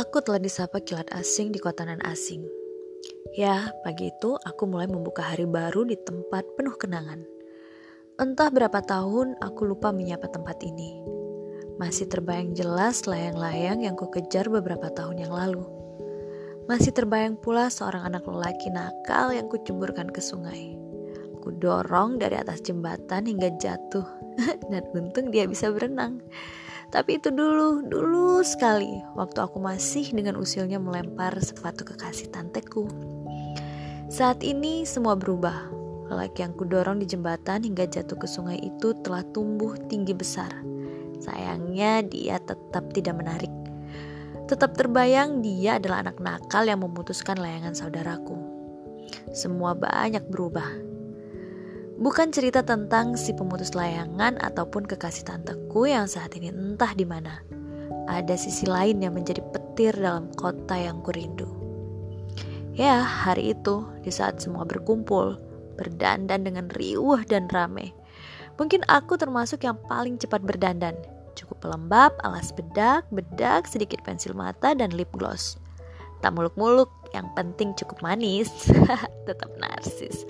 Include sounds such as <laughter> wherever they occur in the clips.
Aku telah disapa kilat asing di kota nan asing. Ya, pagi itu aku mulai membuka hari baru di tempat penuh kenangan. Entah berapa tahun aku lupa menyapa tempat ini. Masih terbayang jelas layang-layang yang kukejar beberapa tahun yang lalu. Masih terbayang pula seorang anak lelaki nakal yang kucemburkan ke sungai. Ku dorong dari atas jembatan hingga jatuh <laughs> dan untung dia bisa berenang. Tapi itu dulu, dulu sekali waktu aku masih dengan usilnya melempar sepatu kekasih tanteku. Saat ini semua berubah. Lelaki yang kudorong di jembatan hingga jatuh ke sungai itu telah tumbuh tinggi besar. Sayangnya dia tetap tidak menarik. Tetap terbayang dia adalah anak nakal yang memutuskan layangan saudaraku. Semua banyak berubah Bukan cerita tentang si pemutus layangan ataupun kekasih tanteku yang saat ini entah di mana. Ada sisi lain yang menjadi petir dalam kota yang kurindu. Ya, hari itu di saat semua berkumpul, berdandan dengan riuh dan rame. Mungkin aku termasuk yang paling cepat berdandan. Cukup pelembab, alas bedak, bedak, sedikit pensil mata, dan lip gloss. Tak muluk-muluk, yang penting cukup manis. <laughs> Tetap narsis.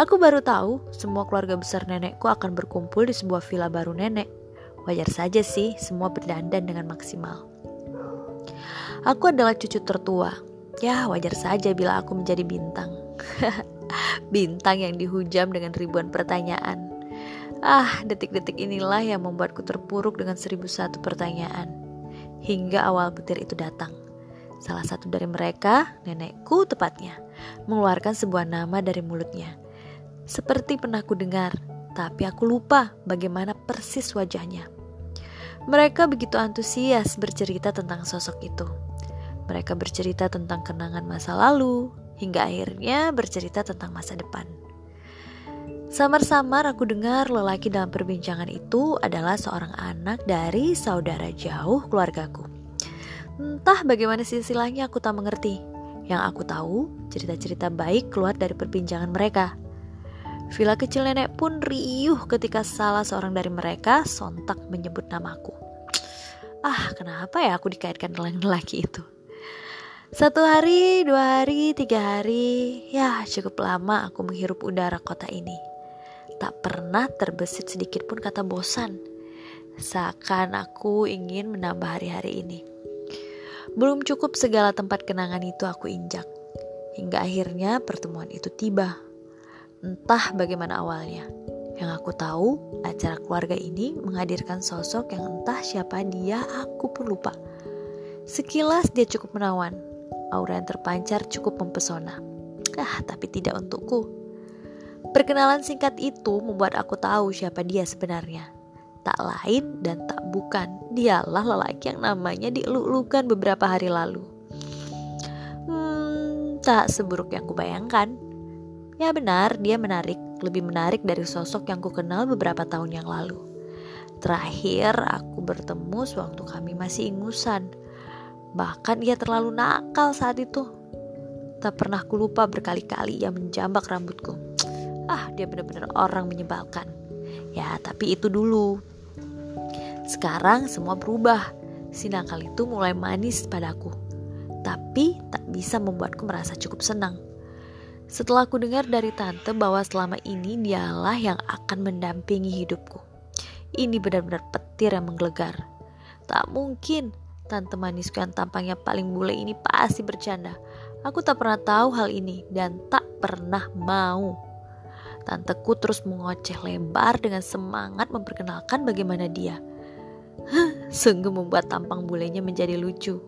Aku baru tahu semua keluarga besar nenekku akan berkumpul di sebuah villa baru nenek. Wajar saja sih semua berdandan dengan maksimal. Aku adalah cucu tertua. Ya, wajar saja bila aku menjadi bintang. <laughs> bintang yang dihujam dengan ribuan pertanyaan. Ah, detik-detik inilah yang membuatku terpuruk dengan seribu satu pertanyaan. Hingga awal petir itu datang. Salah satu dari mereka, nenekku tepatnya, mengeluarkan sebuah nama dari mulutnya. Seperti pernah ku dengar, tapi aku lupa bagaimana persis wajahnya. Mereka begitu antusias bercerita tentang sosok itu. Mereka bercerita tentang kenangan masa lalu, hingga akhirnya bercerita tentang masa depan. Samar-samar aku dengar lelaki dalam perbincangan itu adalah seorang anak dari saudara jauh keluargaku. Entah bagaimana silsilahnya aku tak mengerti. Yang aku tahu, cerita-cerita baik keluar dari perbincangan mereka. Villa kecil nenek pun riuh ketika salah seorang dari mereka sontak menyebut namaku. Ah, kenapa ya aku dikaitkan dengan lelaki itu? Satu hari, dua hari, tiga hari, ya cukup lama aku menghirup udara kota ini. Tak pernah terbesit sedikit pun kata bosan. Seakan aku ingin menambah hari-hari ini. Belum cukup segala tempat kenangan itu aku injak. Hingga akhirnya pertemuan itu tiba. Entah bagaimana awalnya. Yang aku tahu, acara keluarga ini menghadirkan sosok yang entah siapa dia, aku pun lupa. Sekilas dia cukup menawan, aura yang terpancar cukup mempesona. Ah, tapi tidak untukku. Perkenalan singkat itu membuat aku tahu siapa dia sebenarnya. Tak lain dan tak bukan, dialah lelaki yang namanya dielulukan beberapa hari lalu. Hmm, tak seburuk yang kubayangkan. Ya benar, dia menarik, lebih menarik dari sosok yang kukenal beberapa tahun yang lalu. Terakhir aku bertemu sewaktu kami masih ingusan. Bahkan ia terlalu nakal saat itu. Tak pernah ku lupa berkali-kali ia menjambak rambutku. Ah, dia benar-benar orang menyebalkan. Ya, tapi itu dulu. Sekarang semua berubah. Si nakal itu mulai manis padaku. Tapi tak bisa membuatku merasa cukup senang. Setelah aku dengar dari tante bahwa selama ini dialah yang akan mendampingi hidupku. Ini benar-benar petir yang menggelegar. Tak mungkin tante manisku yang tampangnya paling bule ini pasti bercanda. Aku tak pernah tahu hal ini dan tak pernah mau. Tanteku terus mengoceh lebar dengan semangat memperkenalkan bagaimana dia. Sungguh membuat tampang bulenya menjadi lucu.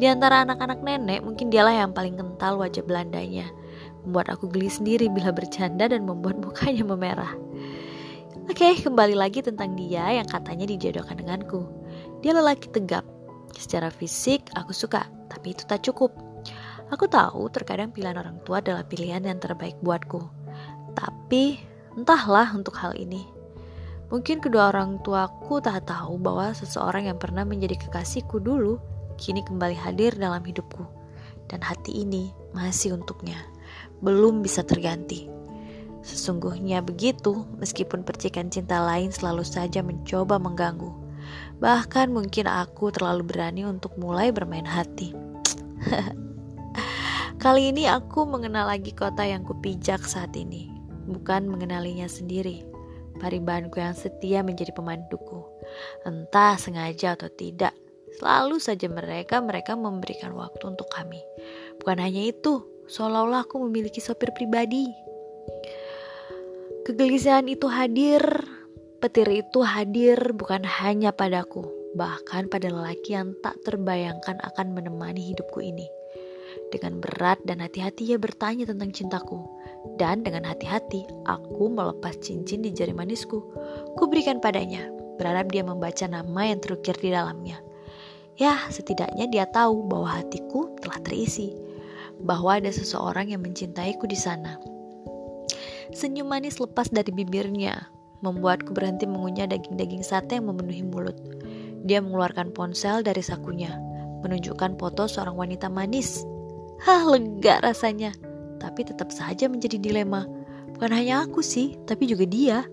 Di antara anak-anak nenek, mungkin dialah yang paling kental wajah Belandanya membuat aku geli sendiri bila bercanda dan membuat mukanya memerah. Oke, okay, kembali lagi tentang dia yang katanya dijodohkan denganku. Dia lelaki tegap. Secara fisik aku suka, tapi itu tak cukup. Aku tahu terkadang pilihan orang tua adalah pilihan yang terbaik buatku. Tapi entahlah untuk hal ini. Mungkin kedua orang tuaku tak tahu bahwa seseorang yang pernah menjadi kekasihku dulu kini kembali hadir dalam hidupku. Dan hati ini masih untuknya belum bisa terganti. Sesungguhnya begitu, meskipun percikan cinta lain selalu saja mencoba mengganggu. Bahkan mungkin aku terlalu berani untuk mulai bermain hati. <laughs> Kali ini aku mengenal lagi kota yang kupijak saat ini, bukan mengenalinya sendiri. Paribanku yang setia menjadi pemanduku. Entah sengaja atau tidak, selalu saja mereka mereka memberikan waktu untuk kami. Bukan hanya itu, seolah-olah aku memiliki sopir pribadi. Kegelisahan itu hadir, petir itu hadir bukan hanya padaku, bahkan pada lelaki yang tak terbayangkan akan menemani hidupku ini. Dengan berat dan hati-hati ia bertanya tentang cintaku. Dan dengan hati-hati, aku melepas cincin di jari manisku. Kuberikan padanya, berharap dia membaca nama yang terukir di dalamnya. Ya, setidaknya dia tahu bahwa hatiku telah terisi. Bahwa ada seseorang yang mencintaiku di sana. Senyum manis lepas dari bibirnya, membuatku berhenti mengunyah daging-daging sate yang memenuhi mulut. Dia mengeluarkan ponsel dari sakunya, menunjukkan foto seorang wanita manis. Hah, lega rasanya. Tapi tetap saja menjadi dilema. Bukan hanya aku sih, tapi juga dia.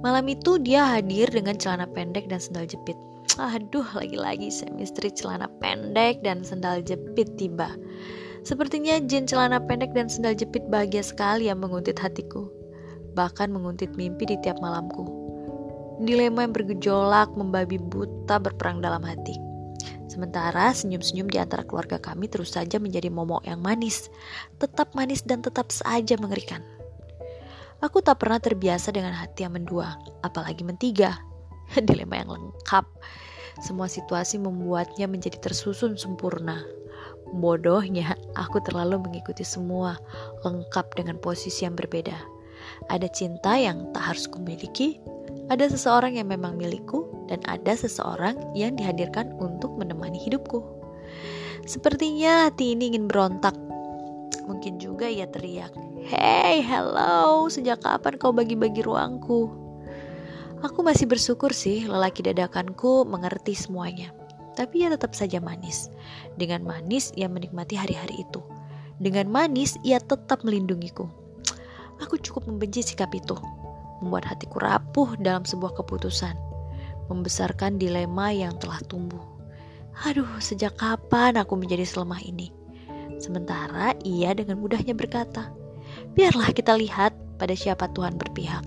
Malam itu dia hadir dengan celana pendek dan sendal jepit. Aduh, lagi-lagi semistri celana pendek dan sendal jepit tiba. Sepertinya jin celana pendek dan sendal jepit bahagia sekali yang menguntit hatiku. Bahkan menguntit mimpi di tiap malamku. Dilema yang bergejolak membabi buta berperang dalam hati. Sementara senyum-senyum di antara keluarga kami terus saja menjadi momok yang manis. Tetap manis dan tetap saja mengerikan. Aku tak pernah terbiasa dengan hati yang mendua, apalagi mentiga. <laughs> Dilema yang lengkap. Semua situasi membuatnya menjadi tersusun sempurna. Bodohnya, aku terlalu mengikuti semua, lengkap dengan posisi yang berbeda. Ada cinta yang tak harus kumiliki, ada seseorang yang memang milikku, dan ada seseorang yang dihadirkan untuk menemani hidupku. Sepertinya hati ini ingin berontak. Mungkin juga ia teriak, Hey, hello, sejak kapan kau bagi-bagi ruangku? Aku masih bersyukur sih lelaki dadakanku mengerti semuanya. Tapi ia tetap saja manis. Dengan manis, ia menikmati hari-hari itu. Dengan manis, ia tetap melindungiku. Aku cukup membenci sikap itu. Membuat hatiku rapuh dalam sebuah keputusan. Membesarkan dilema yang telah tumbuh. Aduh, sejak kapan aku menjadi selemah ini? Sementara ia dengan mudahnya berkata, Biarlah kita lihat pada siapa Tuhan berpihak.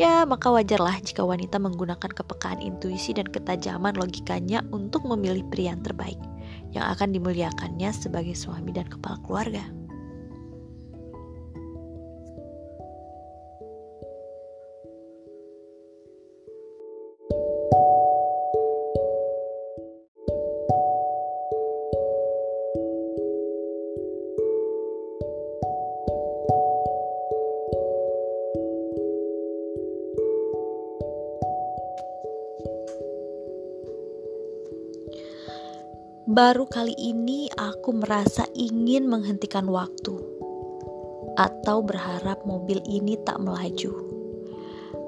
Ya, maka wajarlah jika wanita menggunakan kepekaan intuisi dan ketajaman logikanya untuk memilih pria yang terbaik, yang akan dimuliakannya sebagai suami dan kepala keluarga. Baru kali ini aku merasa ingin menghentikan waktu atau berharap mobil ini tak melaju.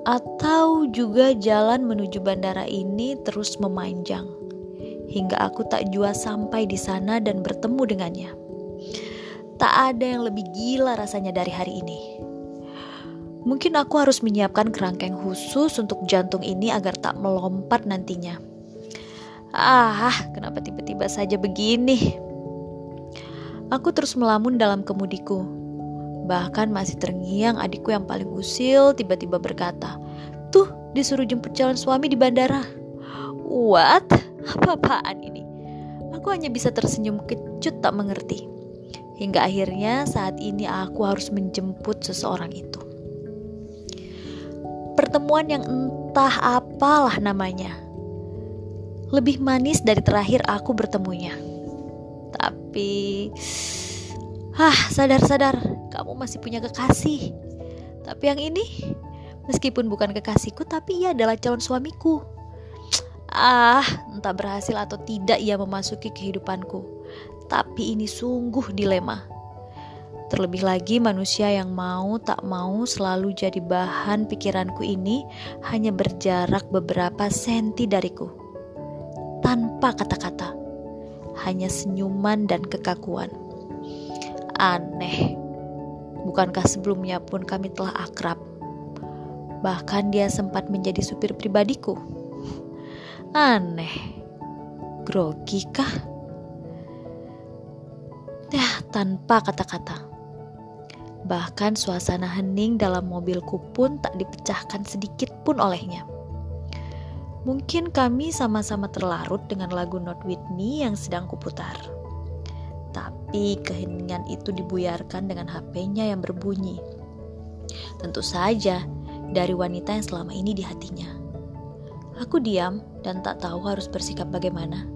Atau juga jalan menuju bandara ini terus memanjang hingga aku tak jua sampai di sana dan bertemu dengannya. Tak ada yang lebih gila rasanya dari hari ini. Mungkin aku harus menyiapkan kerangkeng khusus untuk jantung ini agar tak melompat nantinya. Ah, kenapa tiba-tiba saja begini? Aku terus melamun dalam kemudiku. Bahkan masih terngiang adikku yang paling usil tiba-tiba berkata, Tuh, disuruh jemput calon suami di bandara. What? Apa-apaan ini? Aku hanya bisa tersenyum kecut tak mengerti. Hingga akhirnya saat ini aku harus menjemput seseorang itu. Pertemuan yang entah apalah namanya lebih manis dari terakhir aku bertemunya. Tapi, ah sadar-sadar kamu masih punya kekasih. Tapi yang ini, meskipun bukan kekasihku, tapi ia adalah calon suamiku. Ah, entah berhasil atau tidak ia memasuki kehidupanku. Tapi ini sungguh dilema. Terlebih lagi manusia yang mau tak mau selalu jadi bahan pikiranku ini hanya berjarak beberapa senti dariku tanpa kata-kata, hanya senyuman dan kekakuan. Aneh, bukankah sebelumnya pun kami telah akrab? Bahkan dia sempat menjadi supir pribadiku. Aneh. Grogi kah? Ya, tanpa kata-kata. Bahkan suasana hening dalam mobilku pun tak dipecahkan sedikit pun olehnya. Mungkin kami sama-sama terlarut dengan lagu Not With Me yang sedang kuputar. Tapi keheningan itu dibuyarkan dengan HP-nya yang berbunyi. Tentu saja, dari wanita yang selama ini di hatinya. Aku diam dan tak tahu harus bersikap bagaimana.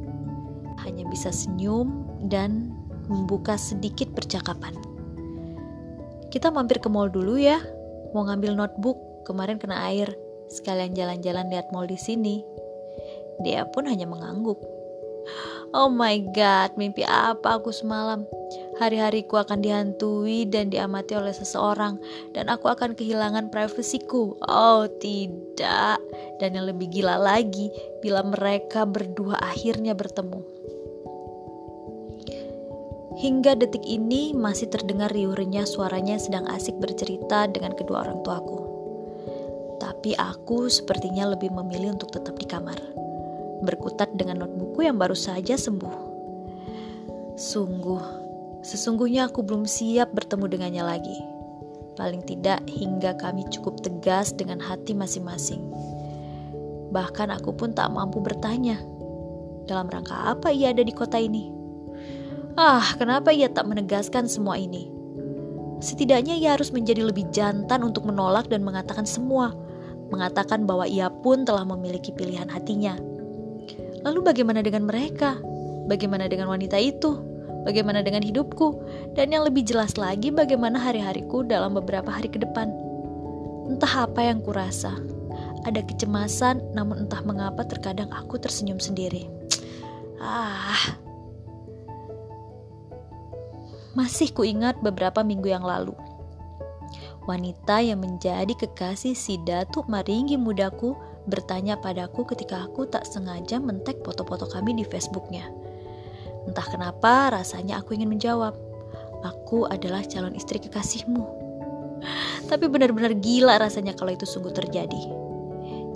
Hanya bisa senyum dan membuka sedikit percakapan. Kita mampir ke mall dulu ya. Mau ngambil notebook, kemarin kena air. Sekalian jalan-jalan lihat mall di sini. Dia pun hanya mengangguk. Oh my god, mimpi apa aku semalam? Hari-hariku akan dihantui dan diamati oleh seseorang dan aku akan kehilangan privasiku. Oh, tidak. Dan yang lebih gila lagi bila mereka berdua akhirnya bertemu. Hingga detik ini masih terdengar riuh renyah suaranya sedang asik bercerita dengan kedua orang tuaku. Tapi aku sepertinya lebih memilih untuk tetap di kamar, berkutat dengan notebookku yang baru saja sembuh. Sungguh, sesungguhnya aku belum siap bertemu dengannya lagi. Paling tidak hingga kami cukup tegas dengan hati masing-masing. Bahkan aku pun tak mampu bertanya, dalam rangka apa ia ada di kota ini? Ah, kenapa ia tak menegaskan semua ini? Setidaknya ia harus menjadi lebih jantan untuk menolak dan mengatakan semua, mengatakan bahwa ia pun telah memiliki pilihan hatinya. Lalu bagaimana dengan mereka? Bagaimana dengan wanita itu? Bagaimana dengan hidupku? Dan yang lebih jelas lagi bagaimana hari-hariku dalam beberapa hari ke depan? Entah apa yang kurasa. Ada kecemasan, namun entah mengapa terkadang aku tersenyum sendiri. Ah, masih kuingat beberapa minggu yang lalu. Wanita yang menjadi kekasih si Datuk Maringgi mudaku bertanya padaku ketika aku tak sengaja mentek foto-foto kami di Facebooknya. Entah kenapa rasanya aku ingin menjawab, aku adalah calon istri kekasihmu. <laughs> Tapi benar-benar gila rasanya kalau itu sungguh terjadi.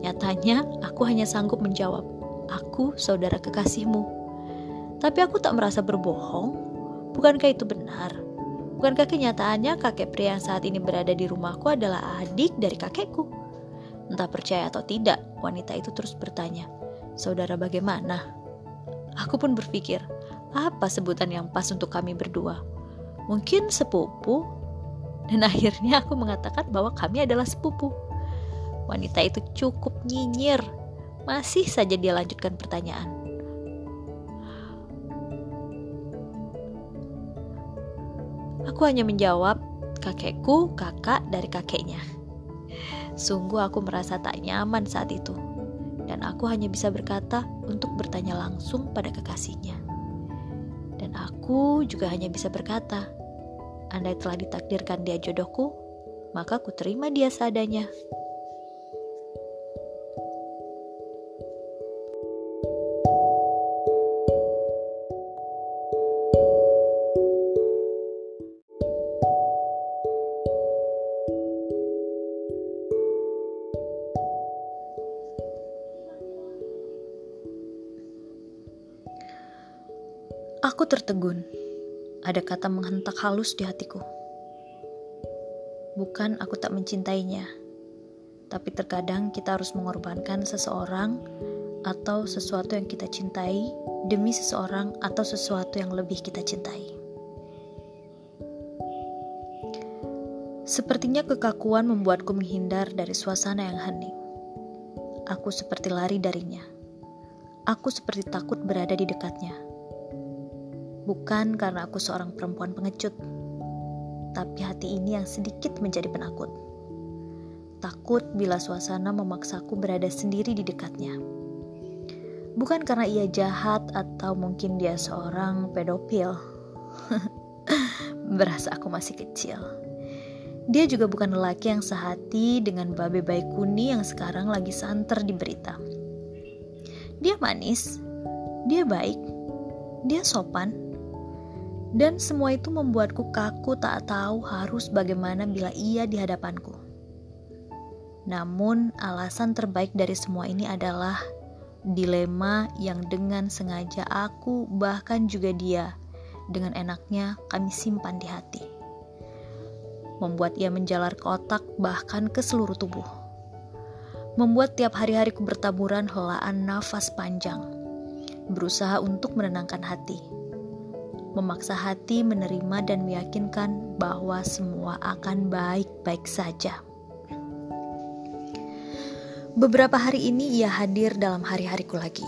Nyatanya aku hanya sanggup menjawab, aku saudara kekasihmu. Tapi aku tak merasa berbohong Bukankah itu benar? Bukankah kenyataannya kakek pria yang saat ini berada di rumahku adalah adik dari kakekku? Entah percaya atau tidak, wanita itu terus bertanya, "Saudara bagaimana?" Aku pun berpikir, apa sebutan yang pas untuk kami berdua? Mungkin sepupu? Dan <laughs> akhirnya aku mengatakan bahwa kami adalah sepupu. Wanita itu cukup nyinyir. Masih saja dia lanjutkan pertanyaan. Aku hanya menjawab, kakekku kakak dari kakeknya. Sungguh aku merasa tak nyaman saat itu. Dan aku hanya bisa berkata untuk bertanya langsung pada kekasihnya. Dan aku juga hanya bisa berkata, andai telah ditakdirkan dia jodohku, maka ku terima dia seadanya. Aku tertegun. Ada kata menghentak halus di hatiku. Bukan aku tak mencintainya, tapi terkadang kita harus mengorbankan seseorang atau sesuatu yang kita cintai demi seseorang atau sesuatu yang lebih kita cintai. Sepertinya kekakuan membuatku menghindar dari suasana yang hening. Aku seperti lari darinya. Aku seperti takut berada di dekatnya Bukan karena aku seorang perempuan pengecut, tapi hati ini yang sedikit menjadi penakut. Takut bila suasana memaksaku berada sendiri di dekatnya. Bukan karena ia jahat atau mungkin dia seorang pedofil. <laughs> Berasa aku masih kecil. Dia juga bukan lelaki yang sehati dengan babe baik kuni yang sekarang lagi santer di berita. Dia manis, dia baik, dia sopan, dan semua itu membuatku kaku tak tahu harus bagaimana bila ia di hadapanku. Namun, alasan terbaik dari semua ini adalah dilema yang dengan sengaja aku, bahkan juga dia, dengan enaknya kami simpan di hati, membuat ia menjalar ke otak, bahkan ke seluruh tubuh, membuat tiap hari-hariku bertaburan helaan nafas panjang, berusaha untuk menenangkan hati, memaksa hati menerima dan meyakinkan bahwa semua akan baik-baik saja. Beberapa hari ini ia hadir dalam hari-hariku lagi.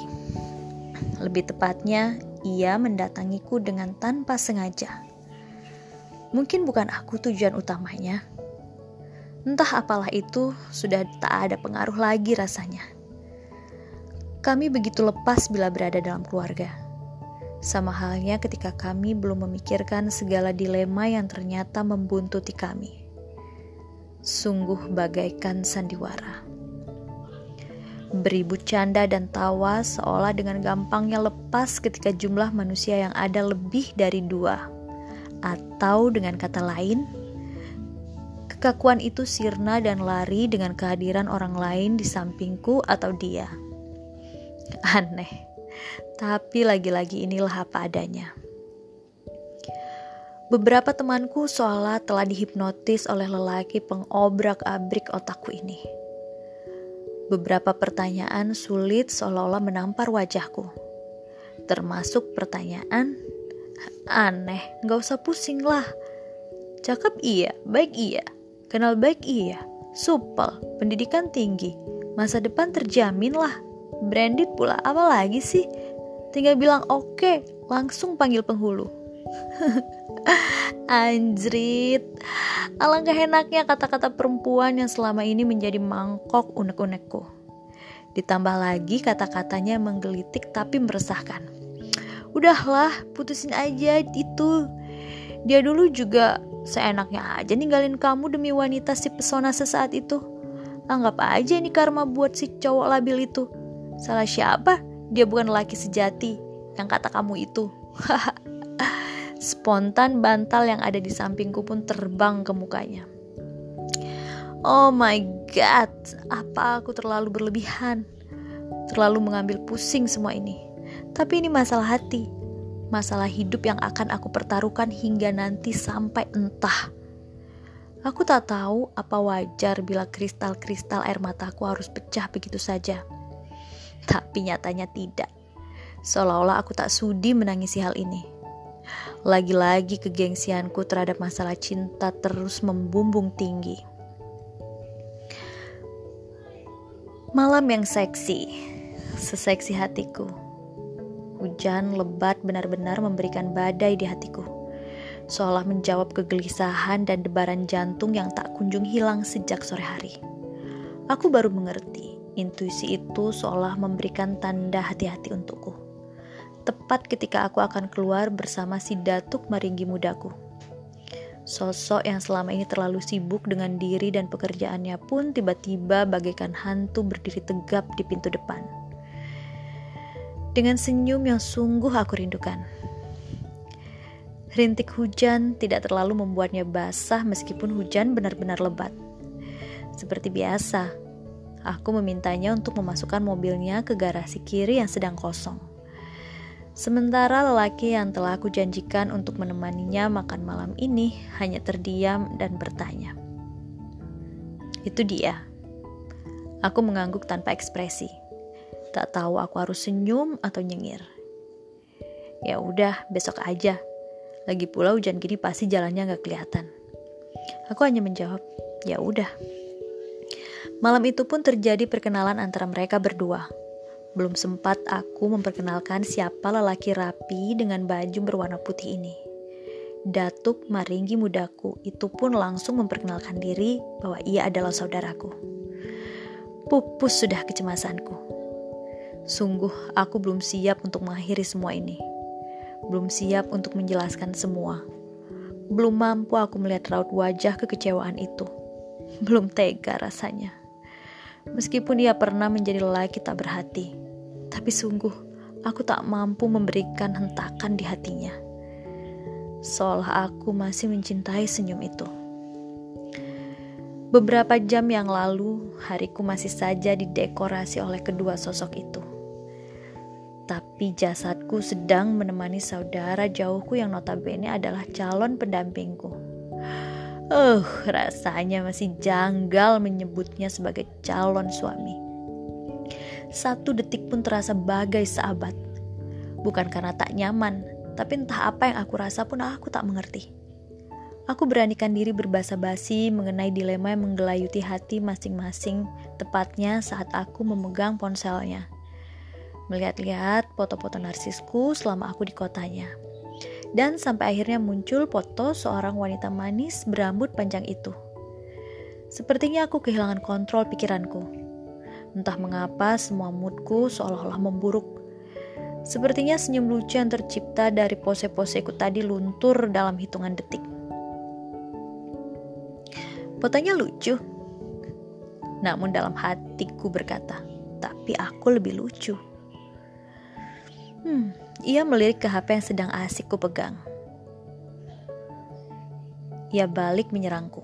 Lebih tepatnya, ia mendatangiku dengan tanpa sengaja. Mungkin bukan aku tujuan utamanya. Entah apalah itu, sudah tak ada pengaruh lagi rasanya. Kami begitu lepas bila berada dalam keluarga. Sama halnya ketika kami belum memikirkan segala dilema yang ternyata membuntuti kami. Sungguh bagaikan sandiwara beribu canda dan tawa seolah dengan gampangnya lepas ketika jumlah manusia yang ada lebih dari dua. Atau dengan kata lain, kekakuan itu sirna dan lari dengan kehadiran orang lain di sampingku atau dia. Aneh, tapi lagi-lagi inilah apa adanya. Beberapa temanku seolah telah dihipnotis oleh lelaki pengobrak-abrik otakku ini Beberapa pertanyaan sulit seolah-olah menampar wajahku. Termasuk pertanyaan, aneh, gak usah pusing lah. Cakep iya, baik iya, kenal baik iya, supel, pendidikan tinggi, masa depan terjamin lah. Branded pula, apa lagi sih? Tinggal bilang oke, okay, langsung panggil penghulu. <laughs> Anjrit, alangkah enaknya kata-kata perempuan yang selama ini menjadi mangkok unek-unekku. Ditambah lagi kata-katanya menggelitik tapi meresahkan. Udahlah, putusin aja itu. Dia dulu juga seenaknya aja ninggalin kamu demi wanita si pesona sesaat itu. Anggap aja ini karma buat si cowok labil itu. Salah siapa? Dia bukan laki sejati yang kata kamu itu. <laughs> Spontan bantal yang ada di sampingku pun terbang ke mukanya. Oh my god, apa aku terlalu berlebihan? Terlalu mengambil pusing semua ini. Tapi ini masalah hati, masalah hidup yang akan aku pertaruhkan hingga nanti sampai entah. Aku tak tahu apa wajar bila kristal-kristal air mataku harus pecah begitu saja. Tapi nyatanya tidak. Seolah-olah aku tak sudi menangisi hal ini. Lagi-lagi kegengsianku terhadap masalah cinta terus membumbung tinggi. Malam yang seksi, seseksi hatiku. Hujan lebat benar-benar memberikan badai di hatiku. Seolah menjawab kegelisahan dan debaran jantung yang tak kunjung hilang sejak sore hari. Aku baru mengerti, intuisi itu seolah memberikan tanda hati-hati untukku tepat ketika aku akan keluar bersama si datuk maringgi mudaku. Sosok yang selama ini terlalu sibuk dengan diri dan pekerjaannya pun tiba-tiba bagaikan hantu berdiri tegap di pintu depan. Dengan senyum yang sungguh aku rindukan. Rintik hujan tidak terlalu membuatnya basah meskipun hujan benar-benar lebat. Seperti biasa, aku memintanya untuk memasukkan mobilnya ke garasi kiri yang sedang kosong. Sementara lelaki yang telah aku janjikan untuk menemaninya makan malam ini hanya terdiam dan bertanya. Itu dia. Aku mengangguk tanpa ekspresi. Tak tahu aku harus senyum atau nyengir. Ya udah, besok aja. Lagi pula hujan gini pasti jalannya nggak kelihatan. Aku hanya menjawab, ya udah. Malam itu pun terjadi perkenalan antara mereka berdua. Belum sempat aku memperkenalkan siapa lelaki rapi dengan baju berwarna putih ini. Datuk Maringgi mudaku itu pun langsung memperkenalkan diri bahwa ia adalah saudaraku. Pupus sudah kecemasanku. Sungguh aku belum siap untuk mengakhiri semua ini. Belum siap untuk menjelaskan semua. Belum mampu aku melihat raut wajah kekecewaan itu. Belum tega rasanya. Meskipun ia pernah menjadi lelaki tak berhati, tapi sungguh aku tak mampu memberikan hentakan di hatinya. Seolah aku masih mencintai senyum itu. Beberapa jam yang lalu, hariku masih saja didekorasi oleh kedua sosok itu. Tapi jasadku sedang menemani saudara jauhku yang notabene adalah calon pendampingku. Uh, rasanya masih janggal menyebutnya sebagai calon suami. Satu detik pun terasa bagai sahabat. Bukan karena tak nyaman, tapi entah apa yang aku rasa pun aku tak mengerti. Aku beranikan diri berbahasa basi mengenai dilema yang menggelayuti hati masing-masing, tepatnya saat aku memegang ponselnya. Melihat-lihat foto-foto narsisku selama aku di kotanya. Dan sampai akhirnya muncul foto seorang wanita manis berambut panjang itu. Sepertinya aku kehilangan kontrol pikiranku. Entah mengapa semua moodku seolah-olah memburuk. Sepertinya senyum lucu yang tercipta dari pose-poseku tadi luntur dalam hitungan detik. Fotonya lucu. Namun dalam hatiku berkata, tapi aku lebih lucu. Hmm, ia melirik ke HP yang sedang asik ku pegang. Ia balik menyerangku.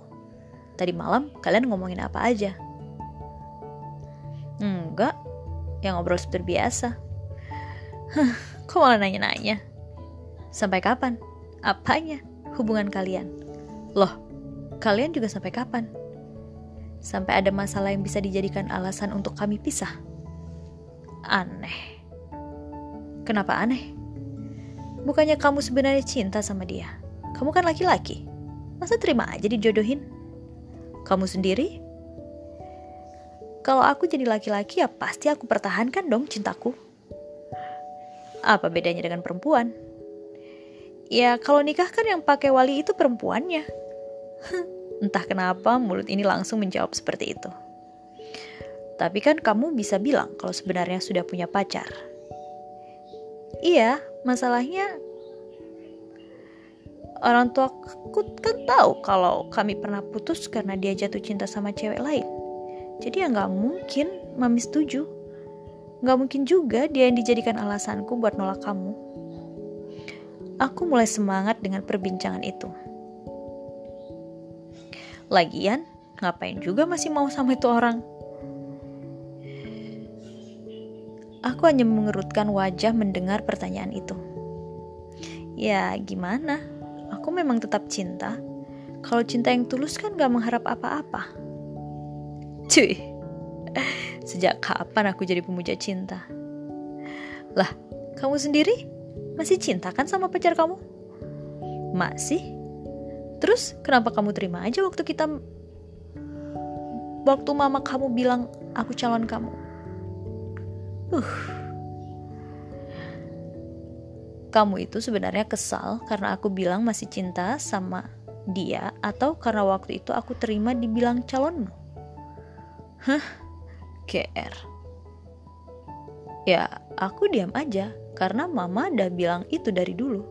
Tadi malam kalian ngomongin apa aja? Enggak, yang ngobrol seperti biasa. Hah, kok malah nanya-nanya? Sampai kapan? Apanya hubungan kalian? Loh, Kalian juga sampai kapan? Sampai ada masalah yang bisa dijadikan alasan untuk kami pisah? Aneh. Kenapa aneh? Bukannya kamu sebenarnya cinta sama dia? Kamu kan laki-laki. Masa terima aja dijodohin? Kamu sendiri? Kalau aku jadi laki-laki ya pasti aku pertahankan dong cintaku. Apa bedanya dengan perempuan? Ya kalau nikah kan yang pakai wali itu perempuannya. <laughs> Entah kenapa mulut ini langsung menjawab seperti itu. Tapi kan kamu bisa bilang kalau sebenarnya sudah punya pacar. Iya, masalahnya orang tua aku kan tahu kalau kami pernah putus karena dia jatuh cinta sama cewek lain. Jadi ya nggak mungkin mami setuju. Nggak mungkin juga dia yang dijadikan alasanku buat nolak kamu. Aku mulai semangat dengan perbincangan itu. Lagian, ngapain juga masih mau sama itu orang? Aku hanya mengerutkan wajah mendengar pertanyaan itu. Ya, gimana? Aku memang tetap cinta. Kalau cinta yang tulus kan gak mengharap apa-apa. Cuy, sejak kapan aku jadi pemuja cinta? Lah, kamu sendiri masih cinta kan sama pacar kamu? Masih? Terus kenapa kamu terima aja waktu kita waktu mama kamu bilang aku calon kamu? Uh. Kamu itu sebenarnya kesal karena aku bilang masih cinta sama dia atau karena waktu itu aku terima dibilang calonmu? Hah? GR. Ya, aku diam aja karena mama udah bilang itu dari dulu.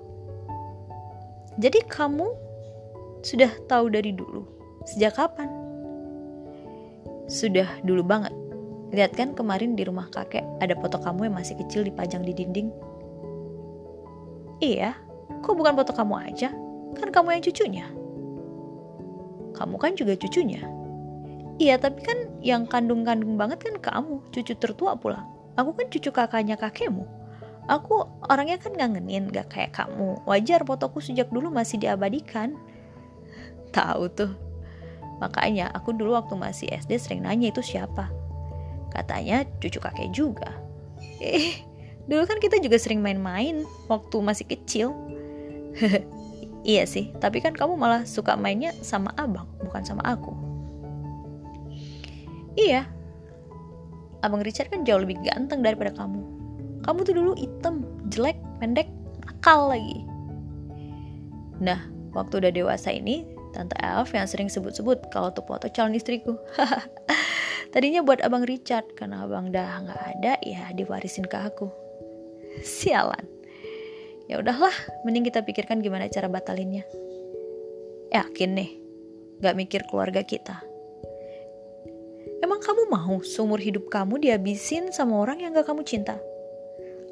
Jadi kamu sudah tahu dari dulu. Sejak kapan? Sudah dulu banget. Lihat kan kemarin di rumah kakek ada foto kamu yang masih kecil dipajang di dinding. Iya, kok bukan foto kamu aja? Kan kamu yang cucunya. Kamu kan juga cucunya. Iya, tapi kan yang kandung-kandung banget kan kamu, cucu tertua pula. Aku kan cucu kakaknya kakekmu. Aku orangnya kan ngangenin, gak kayak kamu. Wajar fotoku sejak dulu masih diabadikan. Tahu tuh. Makanya aku dulu waktu masih SD sering nanya itu siapa. Katanya cucu kakek juga. Eh, dulu kan kita juga sering main-main waktu masih kecil. <laughs> iya sih, tapi kan kamu malah suka mainnya sama abang, bukan sama aku. Iya, abang Richard kan jauh lebih ganteng daripada kamu. Kamu tuh dulu hitam, jelek, pendek, nakal lagi. Nah, waktu udah dewasa ini, Tante Elf yang sering sebut-sebut kalau tuh foto calon istriku. <laughs> Tadinya buat abang Richard, karena abang dah nggak ada, ya diwarisin ke aku. Sialan. Ya udahlah, mending kita pikirkan gimana cara batalinnya. Yakin nih, gak mikir keluarga kita. Emang kamu mau seumur hidup kamu dihabisin sama orang yang gak kamu cinta?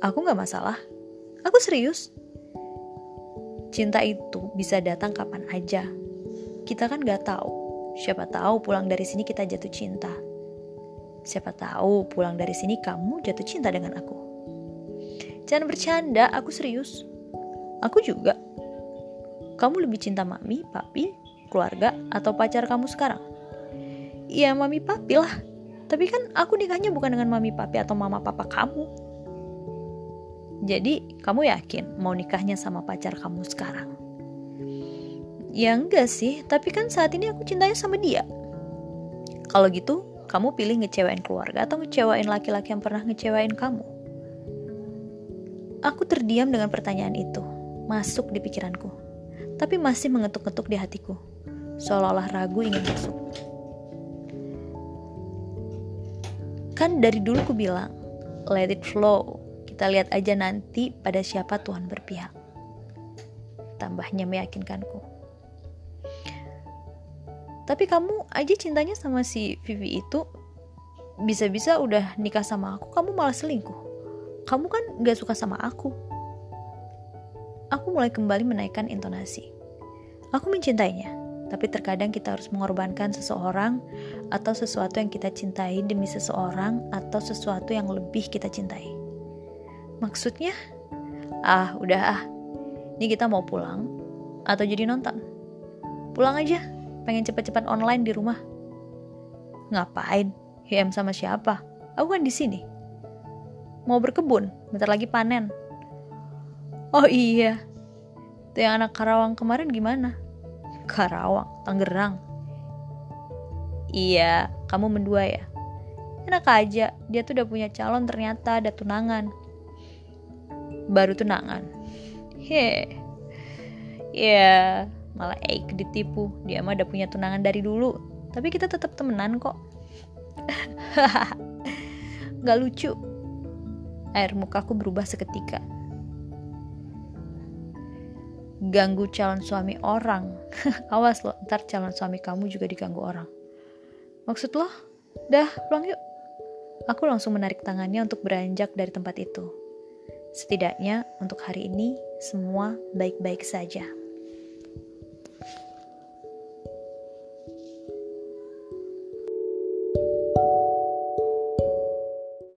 Aku gak masalah. Aku serius. Cinta itu bisa datang kapan aja, kita kan gak tahu Siapa tahu pulang dari sini kita jatuh cinta. Siapa tahu pulang dari sini kamu jatuh cinta dengan aku. Jangan bercanda, aku serius. Aku juga. Kamu lebih cinta mami, papi, keluarga, atau pacar kamu sekarang? Iya, mami papi lah. Tapi kan aku nikahnya bukan dengan mami papi atau mama papa kamu. Jadi, kamu yakin mau nikahnya sama pacar kamu sekarang? Ya enggak sih, tapi kan saat ini aku cintanya sama dia. Kalau gitu, kamu pilih ngecewain keluarga atau ngecewain laki-laki yang pernah ngecewain kamu? Aku terdiam dengan pertanyaan itu, masuk di pikiranku, tapi masih mengetuk-ketuk di hatiku, seolah-olah ragu ingin masuk. Kan dari dulu ku bilang, let it flow, kita lihat aja nanti pada siapa Tuhan berpihak. Tambahnya meyakinkanku. Tapi kamu aja cintanya sama si Vivi itu bisa-bisa udah nikah sama aku, kamu malah selingkuh. Kamu kan gak suka sama aku. Aku mulai kembali menaikkan intonasi. Aku mencintainya, tapi terkadang kita harus mengorbankan seseorang atau sesuatu yang kita cintai demi seseorang atau sesuatu yang lebih kita cintai. Maksudnya, ah udah ah, ini kita mau pulang atau jadi nonton? Pulang aja pengen cepet-cepet online di rumah. Ngapain? HM sama siapa? Aku kan di sini. Mau berkebun, bentar lagi panen. Oh iya, tuh yang anak Karawang kemarin gimana? Karawang, Tangerang. Iya, kamu mendua ya. Enak aja, dia tuh udah punya calon ternyata ada tunangan. Baru tunangan. Heh. Ya, yeah malah Eik ditipu. Dia mah udah punya tunangan dari dulu. Tapi kita tetap temenan kok. <laughs> Gak lucu. Air mukaku berubah seketika. Ganggu calon suami orang. <laughs> Awas lo ntar calon suami kamu juga diganggu orang. Maksud lo? Dah pulang yuk. Aku langsung menarik tangannya untuk beranjak dari tempat itu. Setidaknya untuk hari ini semua baik-baik saja